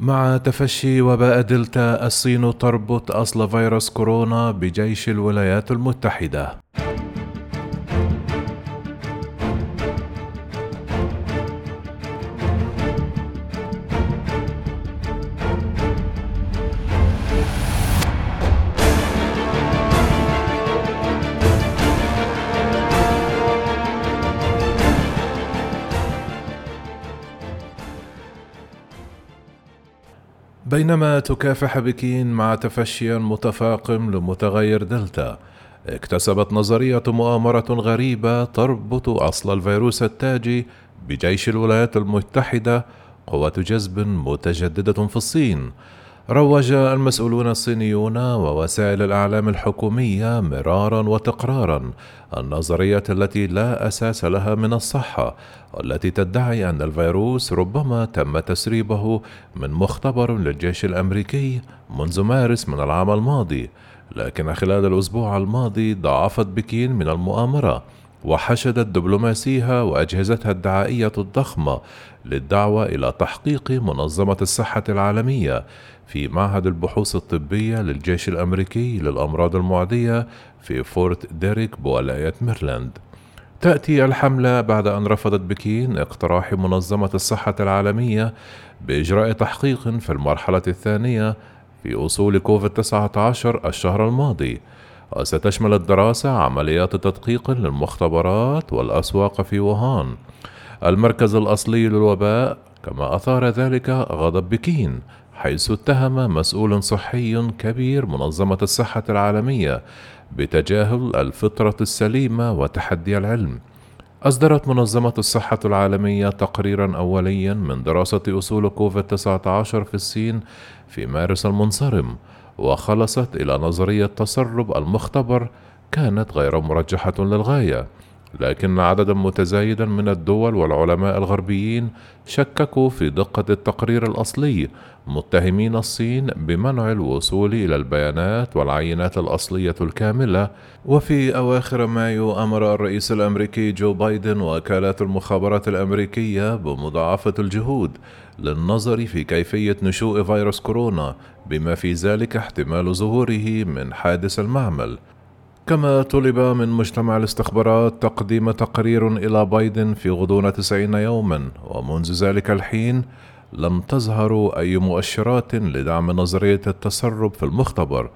مع تفشي وباء دلتا الصين تربط أصل فيروس كورونا بجيش الولايات المتحدة. بينما تكافح بكين مع تفشي متفاقم لمتغير دلتا اكتسبت نظرية مؤامرة غريبة تربط أصل الفيروس التاجي بجيش الولايات المتحدة قوة جذب متجددة في الصين. روج المسؤولون الصينيون ووسائل الإعلام الحكومية مرارا وتكرارا النظرية التي لا أساس لها من الصحة والتي تدعي أن الفيروس ربما تم تسريبه من مختبر للجيش الأمريكي منذ مارس من العام الماضي لكن خلال الأسبوع الماضي ضاعفت بكين من المؤامرة وحشدت دبلوماسيها وأجهزتها الدعائية الضخمة للدعوة إلى تحقيق منظمة الصحة العالمية في معهد البحوث الطبية للجيش الأمريكي للأمراض المعدية في فورت ديتريك بولاية ميرلاند. تأتي الحملة بعد أن رفضت بكين اقتراح منظمة الصحة العالمية بإجراء تحقيق في المرحلة الثانية في أصول كوفيد 19 الشهر الماضي. وستشمل الدراسة عمليات تدقيق للمختبرات والأسواق في ووهان. المركز الأصلي للوباء كما أثار ذلك غضب بكين حيث اتهم مسؤول صحي كبير منظمة الصحة العالمية بتجاهل الفطرة السليمة وتحدي العلم. أصدرت منظمة الصحة العالمية تقريرا أوليا من دراسة أصول كوفيد 19 في الصين في مارس المنصرم وخلصت إلى نظرية تسرب المختبر كانت غير مرجحة للغاية. لكن عددا متزايدا من الدول والعلماء الغربيين شككوا في دقة التقرير الأصلي متهمين الصين بمنع الوصول إلى البيانات والعينات الأصلية الكاملة. وفي أواخر مايو أمر الرئيس الأمريكي جو بايدن وكالات المخابرات الأمريكية بمضاعفة الجهود للنظر في كيفية نشوء فيروس كورونا بما في ذلك احتمال ظهوره من حادث المعمل. كما طلب من مجتمع الاستخبارات تقديم تقرير إلى بايدن في غضون تسعين يوما ومنذ ذلك الحين لم تظهر أي مؤشرات لدعم نظرية التسرب في المختبر.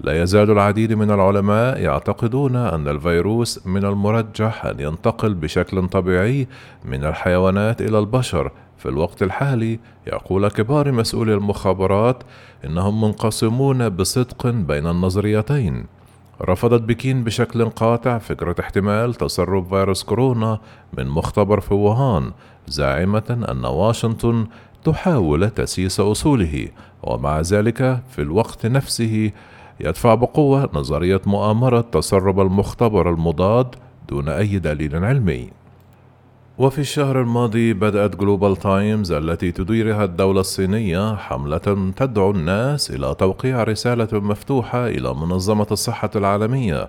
لا يزال العديد من العلماء يعتقدون أن الفيروس من المرجح أن ينتقل بشكل طبيعي من الحيوانات إلى البشر. في الوقت الحالي يقول كبار مسؤولي المخابرات إنهم منقسمون بصدق بين النظريتين. رفضت بكين بشكل قاطع فكرة احتمال تسرب فيروس كورونا من مختبر في ووهان زاعمة أن واشنطن تحاول تسييس أصوله ومع ذلك في الوقت نفسه يدفع بقوة نظرية مؤامرة تسرب المختبر المضاد دون أي دليل علمي. وفي الشهر الماضي بدأت جلوبال تايمز التي تديرها الدولة الصينية حملة تدعو الناس إلى توقيع رسالة مفتوحة إلى منظمة الصحة العالمية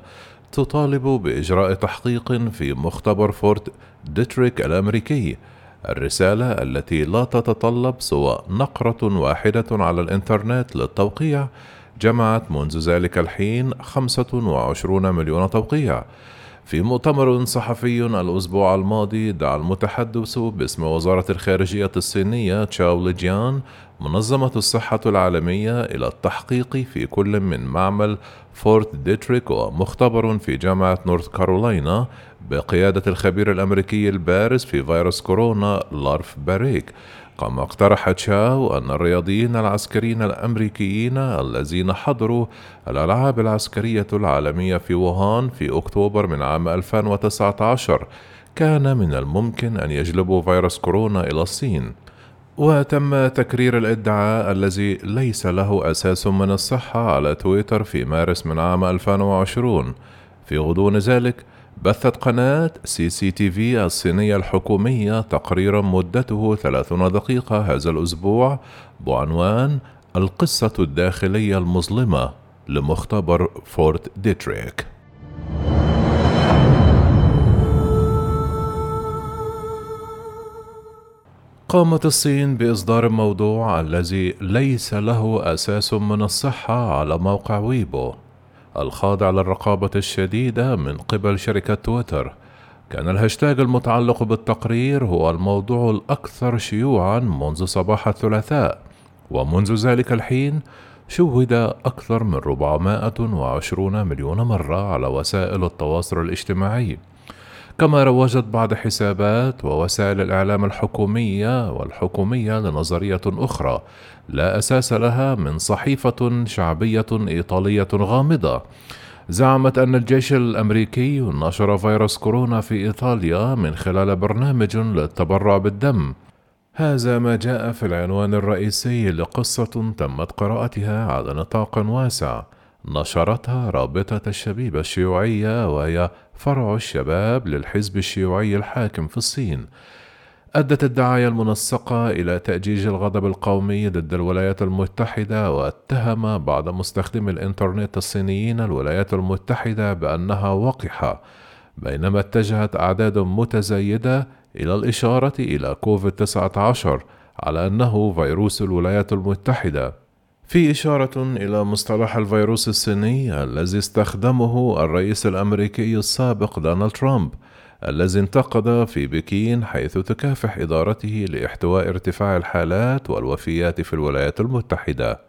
تطالب بإجراء تحقيق في مختبر فورت ديتريك الأمريكي. الرسالة التي لا تتطلب سوى نقرة واحدة على الإنترنت للتوقيع جمعت منذ ذلك الحين 25 مليون توقيع. في مؤتمر صحفي الأسبوع الماضي دعا المتحدث باسم وزارة الخارجية الصينية تشاو ليجيان منظمة الصحة العالمية إلى التحقيق في كل من معمل فورت ديتريك ومختبر في جامعة نورث كارولاينا بقيادة الخبير الأمريكي البارز في فيروس كورونا رالف باريك. كما اقترح تشاو أن الرياضيين العسكريين الأمريكيين الذين حضروا الألعاب العسكرية العالمية في ووهان في أكتوبر من عام 2019 كان من الممكن أن يجلبوا فيروس كورونا إلى الصين. وتم تكرير الإدعاء الذي ليس له أساس من الصحة على تويتر في مارس من عام 2020 في غضون ذلك بثت قناة سي سي تي في الصينية الحكومية تقريرا مدته 30 دقيقة هذا الأسبوع بعنوان القصة الداخلية المظلمة لمختبر فورت ديتريك. قامت الصين بإصدار موضوع الذي ليس له أساس من الصحة على موقع ويبو. الخاضع للرقابة الشديدة من قبل شركة تويتر. كان الهاشتاج المتعلق بالتقرير هو الموضوع الأكثر شيوعًا منذ صباح الثلاثاء، ومنذ ذلك الحين شوهد أكثر من 420 مليون مرة على وسائل التواصل الاجتماعي، كما روجت بعض حسابات ووسائل الإعلام الحكومية والحكومية لنظرية أخرى لا أساس لها من صحيفة شعبية إيطالية غامضة. زعمت أن الجيش الأمريكي نشر فيروس كورونا في إيطاليا من خلال برنامج للتبرع بالدم. هذا ما جاء في العنوان الرئيسي لقصة تمت قراءتها على نطاق واسع. نشرتها رابطة الشبيبة الشيوعية وهي فرع الشباب للحزب الشيوعي الحاكم في الصين. أدت الدعاية المنسقة إلى تأجيج الغضب القومي ضد الولايات المتحدة واتهم بعض مستخدمي الإنترنت الصينيين الولايات المتحدة بأنها وقحة بينما اتجهت أعداد متزايدة إلى الإشارة إلى كوفيد 19 على أنه فيروس الولايات المتحدة. في إشارة إلى مصطلح الفيروس الصيني الذي استخدمه الرئيس الأمريكي السابق دونالد ترامب الذي انتقد في بكين حيث تكافح إدارته لإحتواء ارتفاع الحالات والوفيات في الولايات المتحدة.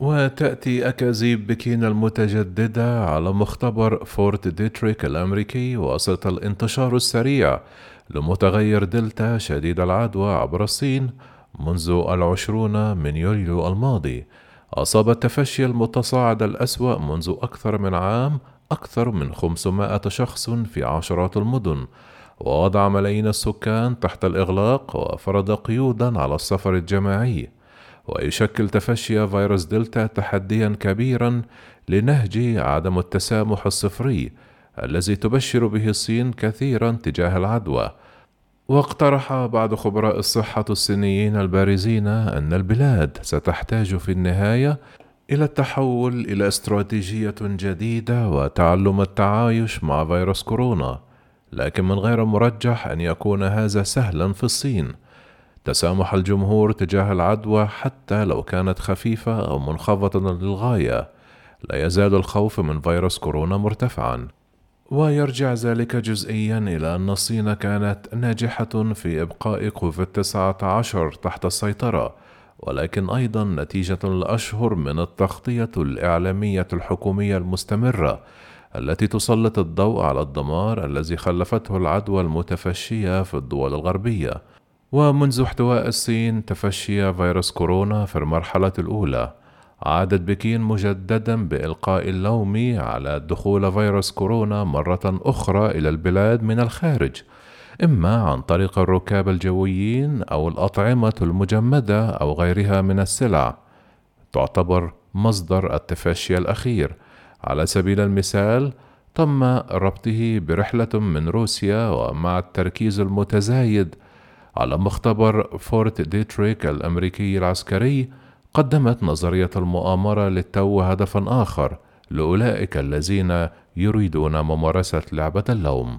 وتأتي أكاذيب بكين المتجددة على مختبر فورت ديتريك الأمريكي وسط الانتشار السريع لمتغير دلتا شديد العدوى عبر الصين منذ العشرون من يوليو الماضي. أصاب التفشي المتصاعد الأسوأ منذ أكثر من عام أكثر من 500 شخص في عشرات المدن. ووضع ملايين السكان تحت الإغلاق وفرض قيودا على السفر الجماعي. ويشكل تفشي فيروس دلتا تحديا كبيرا لنهج عدم التسامح الصفري الذي تبشر به الصين كثيرا تجاه العدوى. واقترح بعض خبراء الصحة الصينيين البارزين أن البلاد ستحتاج في النهاية إلى التحول إلى استراتيجية جديدة وتعلم التعايش مع فيروس كورونا، لكن من غير مرجح أن يكون هذا سهلا في الصين. تسامح الجمهور تجاه العدوى حتى لو كانت خفيفة أو منخفضة للغاية، لا يزال الخوف من فيروس كورونا مرتفعا. ويرجع ذلك جزئيا إلى أن الصين كانت ناجحة في إبقاء كوفيد 19 تحت السيطرة ولكن أيضا نتيجة لاشهر من التغطية الإعلامية الحكومية المستمرة التي تسلط الضوء على الدمار الذي خلفته العدوى المتفشية في الدول الغربية. ومنذ احتواء الصين تفشي فيروس كورونا في المرحلة الأولى. عادت بكين مجددا بإلقاء اللوم على دخول فيروس كورونا مرة أخرى إلى البلاد من الخارج إما عن طريق الركاب الجويين أو الأطعمة المجمدة أو غيرها من السلع. تعتبر مصدر التفشي الأخير. على سبيل المثال تم ربطه برحلة من روسيا ومع التركيز المتزايد. على مختبر فورت ديتريك الأمريكي العسكري قدمت نظرية المؤامرة للتو هدفا آخر لأولئك الذين يريدون ممارسة لعبة اللوم.